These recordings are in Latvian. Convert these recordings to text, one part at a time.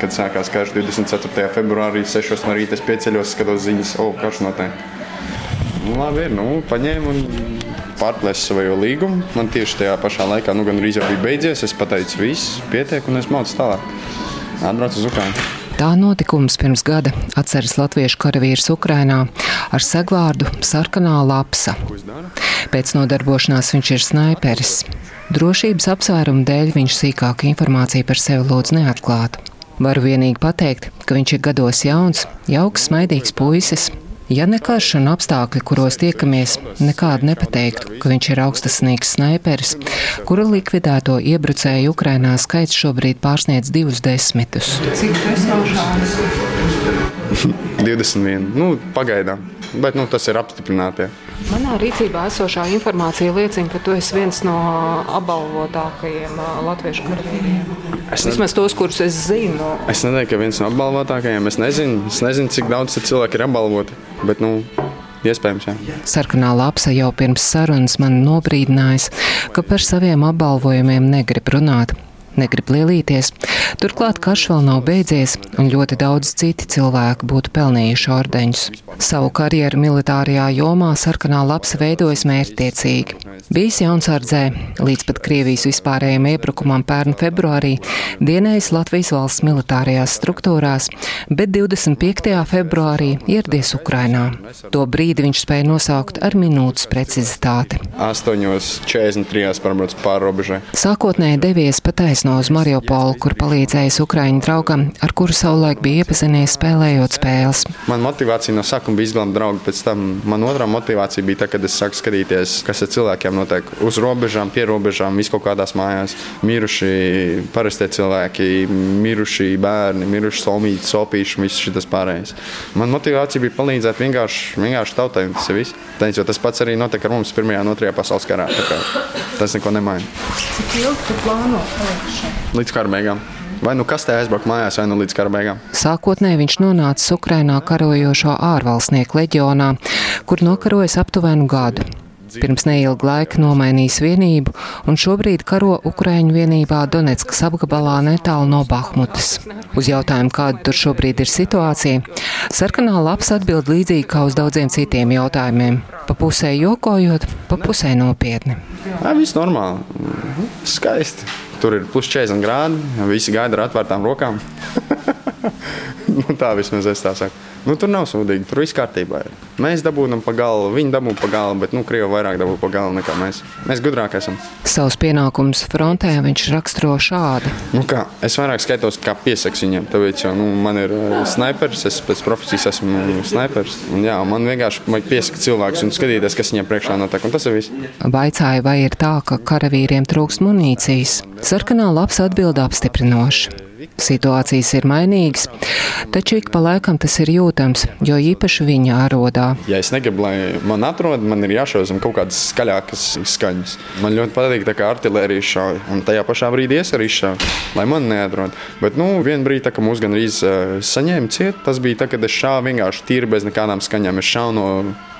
kad sākās karš 24. februārī, 6 no rīta es pieceļos, skatos ziņas, o, karš notiek. Nu, labi, ir, nu, paņēmu un pārplēsu savu līgumu. Man tieši tajā pašā laikā, nu, gan jau bija beidzies. Es pateicu, viss pietiek, un es mācu tālāk. Atbraucu uz Ukrajinu. Tā notikums pirms gada atceras latviešu karavīrs Ukrainā ar segvārdu Sarkanā lapsa. Pēc nodarbošanās viņš ir snaiperis. Drošības apsvērumu dēļ viņš sīkāku informāciju par sevi lūdz neatklāt. Varu vienīgi pateikt, ka viņš ir gados jauns, jauks, smaidīgs puisis, Ja ne karš un apstākļi, kuros tiekamies, nekādu nepateiktu, ka viņš ir augstasnīgs snaiperis, kura likvidēto iebrucēju Ukrainā skaits šobrīd pārsniedz divus desmitus. Cik tas nav šāds? 21. Nu, pagaidām. Bet nu, tas ir apstiprināts. Manā rīcībā esošā informācija liecina, ka tu esi viens no apbalvotākajiem latviešu karavīriem. Es Vismaz tos, kurus es zinu. Es nedomāju, ka viens no apbalvotākajiem. Es nezinu, es nezinu cik daudz cilvēku ir apbalvoti. Bet, nu, Iespējams, jā. Sarkanā lapsa jau pirms sarunas man nobrīdināja, ka par saviem apbalvojumiem negrib runāt negrib lielīties. Turklāt karš vēl nav beidzies, un ļoti daudz citi cilvēki būtu pelnījuši ordeņus. Savu karjeru militārajā jomā sarkanā lapsa veidojas mērķtiecīgi. Bijis jaunsardzē, līdz pat Krievijas vispārējiem iebrukumam pērn februārī, dienējis Latvijas valsts militārajās struktūrās, bet 25. februārī ieradies Ukrainā. To brīdi viņš spēja nosaukt ar minūtes precizitāti. 8.43. pārbrauc pāri robežai. Sākotnēji devies pa taisno uz Mariupolu, kur palīdzējis Ukraiņu draugam, ar kuru savulaik bija iepazinies spēlējot spēles. Man motivācija no sākuma bija izglābt draugu, pēc tam man otrā motivācija bija tā, kad es sāku skatīties, kas ar cilvēkiem notiek uz robežām, pie robežām, vis kaut kādās mājās. Miruši parastie cilvēki, miruši bērni, miruši somīti, sopīši un viss šis pārējais. Man motivācija bija palīdzēt vienkārši, vienkārši tautai tas ir viss. Teicu, tas pats arī notika ar mums Pirmajā un Otrajā pasaules karā. Tas neko nemaina. Cik ilgi tu plāno palikt? Līdz kara beigām. Vai nu kastē aizbraukt mājās, vai nu līdz kara beigām. Sākotnēji viņš nonāca Ukrainā karojošo ārvalstnieku leģionā, kur nokarojas aptuveni gadu. Pirms neilga laika nomainījis vienību un šobrīd karo Ukraiņu vienībā Donetskas apgabalā netālu no Bahmutas. Uz jautājumu, kāda tur šobrīd ir situācija, sarkanā laps atbild līdzīgi kā uz daudziem citiem jautājumiem. Pa pusē jokojot, pa pusē nopietni. Jā, viss normāli. Skaisti. Tur ir plus 40 grādi, visi gaida ar atvērtām rokām. nu, tā vismaz es tā saku. Nu, tur nav sūdīgi, tur viss kārtībā. Ir. Mēs dabūjam pa galu, viņi dabū pa galu, bet nu, Krievi vairāk dabū pa galu nekā mēs. Mēs gudrāk esam. Savus pienākumus frontē viņš raksturo šādi. Nu, kā, es vairāk skaitos kā piesaks viņam, tāpēc, jo nu, man ir uh, sniperis, es pēc profesijas esmu sniperis. Un, jā, man vienkārši vajag piesakt cilvēkus un skatīties, kas viņam priekšā notiek, tas ir viss. Vaicāja, vai ir tā, ka karavīriem trūks munīcijas. Sarkanā labs atbild apstiprinoši. Situācijas ir mainīgas, taču ik pa laikam tas ir jūtams, jo īpaši viņa arodā. Ja es negribu, lai man atrod, man ir jāšauzam kaut kādas skaļākas skaņas. Man ļoti patīk, kā artilērija šauja, un tajā pašā brīdī es arī šauju, lai man neatrod. Bet, nu, vienā brīdī, tā, kad mūs gan arī uh, saņēma ciet, tas bija tad, kad es šāvu vienkārši tīri bez nekādām skaņām. Es šāvu no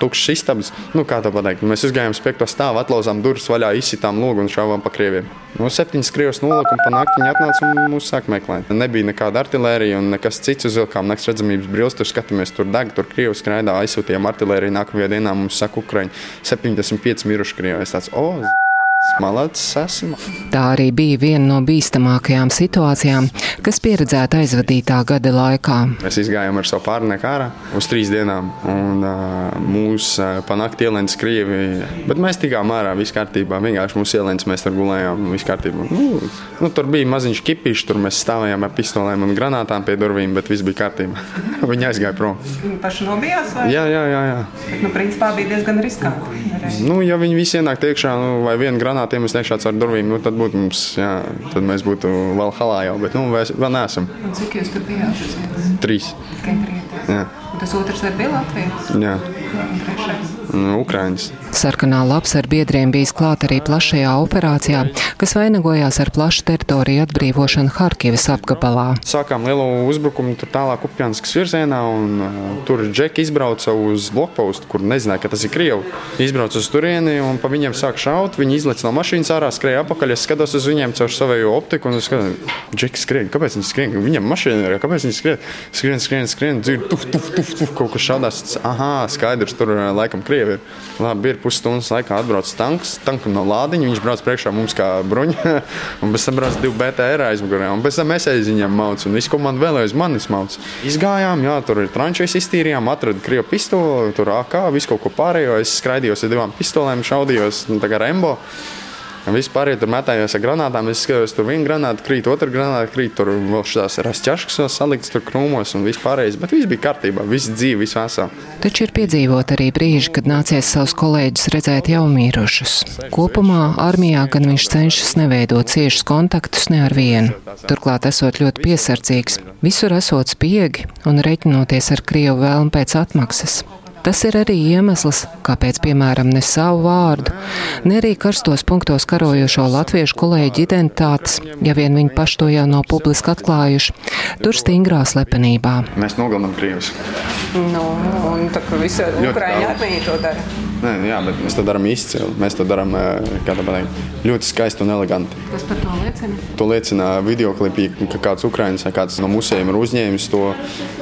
tukšas istabas. Nu, kā tā pateikt, mēs uzgājām uz piekto stāvu, atlauzām durvis vaļā, izsitām logu un šāvām pa krieviem. No nu, septiņas krievas nolika un pa nakti viņi atnāca un mūs sāk meklēt. Nebija nekāda artilērija un nekas cits uzvilkām nakts redzamības brilles, tur skatāmies, tur deg, tur krievi skraidā, aizsūtījām artilēriju. Nākamajā dienā mums saka Ukraiņi 75 miruši krievi. Es tāds, oh, Malacis esmu. Tā arī bija viena no bīstamākajām situācijām, kas pieredzēta aizvadītā gada laikā. Mēs gājām ar savu pārnieku ārā uz trīs dienām, un uh, mūsu uh, panākti ielēns Krievi. Bet mēs tikām ārā, viss kārtībā. Vienkārši mūsu ielēns mēs tur gulējām, viss kārtībā. Nu, nu, tur bija maziņš kipišs, tur mēs stāvējām ar pistolēm un granātām pie durvīm, bet viss bija kārtībā. Viņi aizgāja prom. Viņi paši nobijās? Vai? Jā, jā, jā. jā. Bet, nu, principā bija diezgan riskanti. Nu, ja viņi visi ienāk iekšā, nu, vai viena granāta grāmatiem es iekšā caur durvīm, nu, tad, būtu mums, jā, tad mēs būtu vēl halā jau, bet nu, vēl, vēl neesam. Un cik jūs tur bijāt? Trīs. Tikai trīs. Tas otrs arī bija Latvijas? Jā. Un trešais? Ukraiņas. Sarkanā laps ar biedriem bijis klāt arī plašajā operācijā, kas vainagojās ar plašu teritoriju atbrīvošanu Harkivas apgabalā. Sākām lielu uzbrukumu tur tālāk Upjanskas virzienā, un uh, tur Džeki izbrauca uz blokpostu, kur nezināja, ka tas ir Krievi. Izbrauca uz turieni un pa viņiem sāk šaut. Viņi izlaiž no mašīnas ārā, skrēja apakaļ. Es skatos uz viņiem caur savu optiku un skatos, Džeki skrien. Kāpēc viņi skrien? Viņam mašīna ir, kāpēc viņi skrien? Skrien, skrien, skrien, dzird, tuf, tuf, tuf, tuf, kaut kas šādās. Aha, skaidrs, tur uh, laikam Krievi ir. Labi, ir pusstundas laikā atbrauc tanks, tankam no lādiņa, viņš brauc priekšā mums kā bruņa, un pēc tam brauc divi BTR aizmugurē, un pēc tam es aiz viņiem maucu, un visu komandu vēl aiz manis maucu. Izgājām, jā, tur ir trančais iztīrījām, atradu krievu pistoli, tur AK, visu kaut ko pārējo, es skraidījos ar divām pistolēm, šaudījos, nu, tā kā Rembo. Vispār ja tur metājos ar granātām. Es skatos, tur viena granāta krīt, otra granāta krīt. Tur vēl šīs rasķaškas vēl saliktas tur krūmos un vispārējais. Bet viss bija kārtībā, viss dzīve, viss vesel. Taču ir piedzīvot arī brīži, kad nācies savus kolēģus redzēt jau mirušus. Kopumā armijā gan viņš cenšas neveidot ciešus kontaktus ne ar vienu. Turklāt esot ļoti piesardzīgs, visur esot spiegi un reķinoties ar Krievu vēlmu pēc atmaksas. Tas ir arī iemesls, kāpēc, piemēram, ne savu vārdu, ne arī karstos punktos karojošo latviešu kolēģi identitātes, ja vien viņi paši to jau nav publiski atklājuši, tur stingrā slepenībā. Mēs nogalinām Krievus. Nu, un tā kā visa Ukraiņa armija to dara. Nē, jā, bet mēs to darām izcili. Mēs to darām ļoti skaisti un eleganti. Kas par to liecina? To liecina video klipī, ka kāds ukrāņš vai kāds no musējiem ir uzņēmis to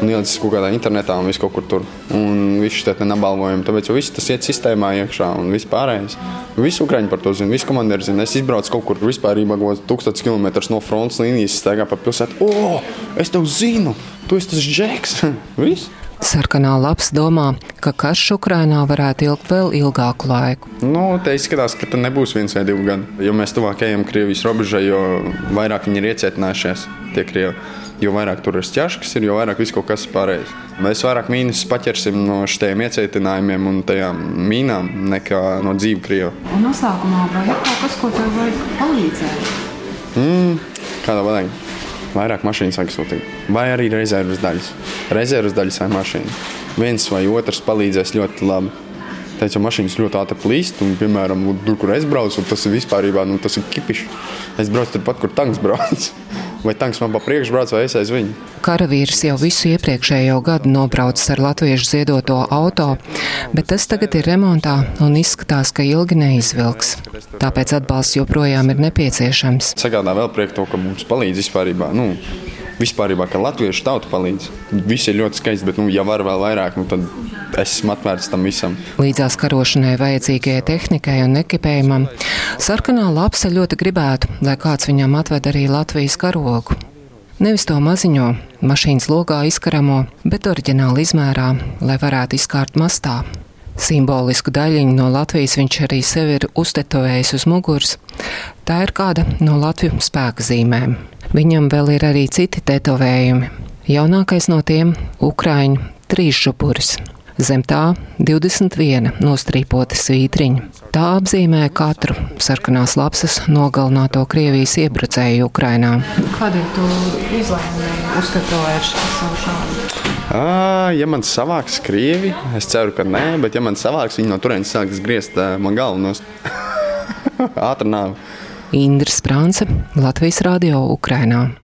un ielicis kaut kādā internetā un viss kaut kur tur. Un viss šeit nebalvojam. Tāpēc viss tas iet sistēmā iekšā un viss pārējais. Visi ukrāņi par to zina, visi komandieri zina. Es izbraucu kaut kur vispār kaut tūkstotis kilometrus no frontes līnijas, staigā pa pilsētu. O, es tev zinu! Tu esi tas džeks! Viss! Sarkanā lapas domā, ka karš Ukrainā varētu ilgt vēl ilgāku laiku. Nu, te izskatās, ka tas nebūs viens vai divi gadi. Jo mēs tuvāk ejam Krievijas robežai, jo vairāk viņi ir iecietinājušies tie Krievi. Jo vairāk tur ir ķēškas, jo vairāk viss kaut kas pārējais. Mēs vairāk mīnus paķersim no šiem iecietinājumiem un tajām mīnām nekā no dzīves Krievijas. Un noslēgumā vai ir kaut kas, ko tev vajag palīdzēt? Mm, kādā veidā? Vairāk mašīnas vajag sūtīt. Vai arī rezerves daļas. Rezerves daļas vai mašīna. Viens vai otrs palīdzēs ļoti labi. Teicu, mašīnas ļoti ātri plīst, un, piemēram, tur, kur es braucu, tas ir vispār nu, tas ir kipišs. Es braucu turpat, kur tanks brauc. Vai tanks man pa priekšu brauc, vai es aiz viņu? Karavīrs jau visu iepriekšējo gadu nobraucis ar latviešu ziedoto auto, bet tas tagad ir remontā un izskatās, ka ilgi neizvilks. Tāpēc atbalsts joprojām ir nepieciešams. Sagādā vēl prieku to, ka mums palīdz vispār. Nu, vispār, ka latviešu tauta palīdz. Viss ir ļoti skaisti, bet, nu, ja var vēl vairāk, nu, tad esmu atvērts tam visam. Līdzās karošanai vajadzīgajai tehnikai un ekipējumam, sarkanā lapsa ļoti gribētu, lai kāds viņam atved arī Latvijas karogu. Nevis to maziņo, mašīnas logā izkaramo, bet oriģināli izmērā, lai varētu izkārt mastā. Simbolisku daļiņu no Latvijas viņš arī sev ir uztetovējis uz muguras. Tā ir kāda no Latvijas spēka zīmēm. Viņam vēl ir arī citi tetovējumi. Jaunākais no tiem - Ukrāņu trīsžupuris. Zem tā 21 nostrīpota svītriņa. Tā apzīmē katru sarkanās lapsas nogalināto Krievijas iebrucēju Ukrainā. Kādēļ tu izlēmi uzskatīt savu šādu? Ja man savāks krievi, es ceru, ka nē, bet ja man savāks, viņi no turienes sāks griezt man galvu no ātrā nāve. Indra Sprānce, Latvijas Radio Ukrainā.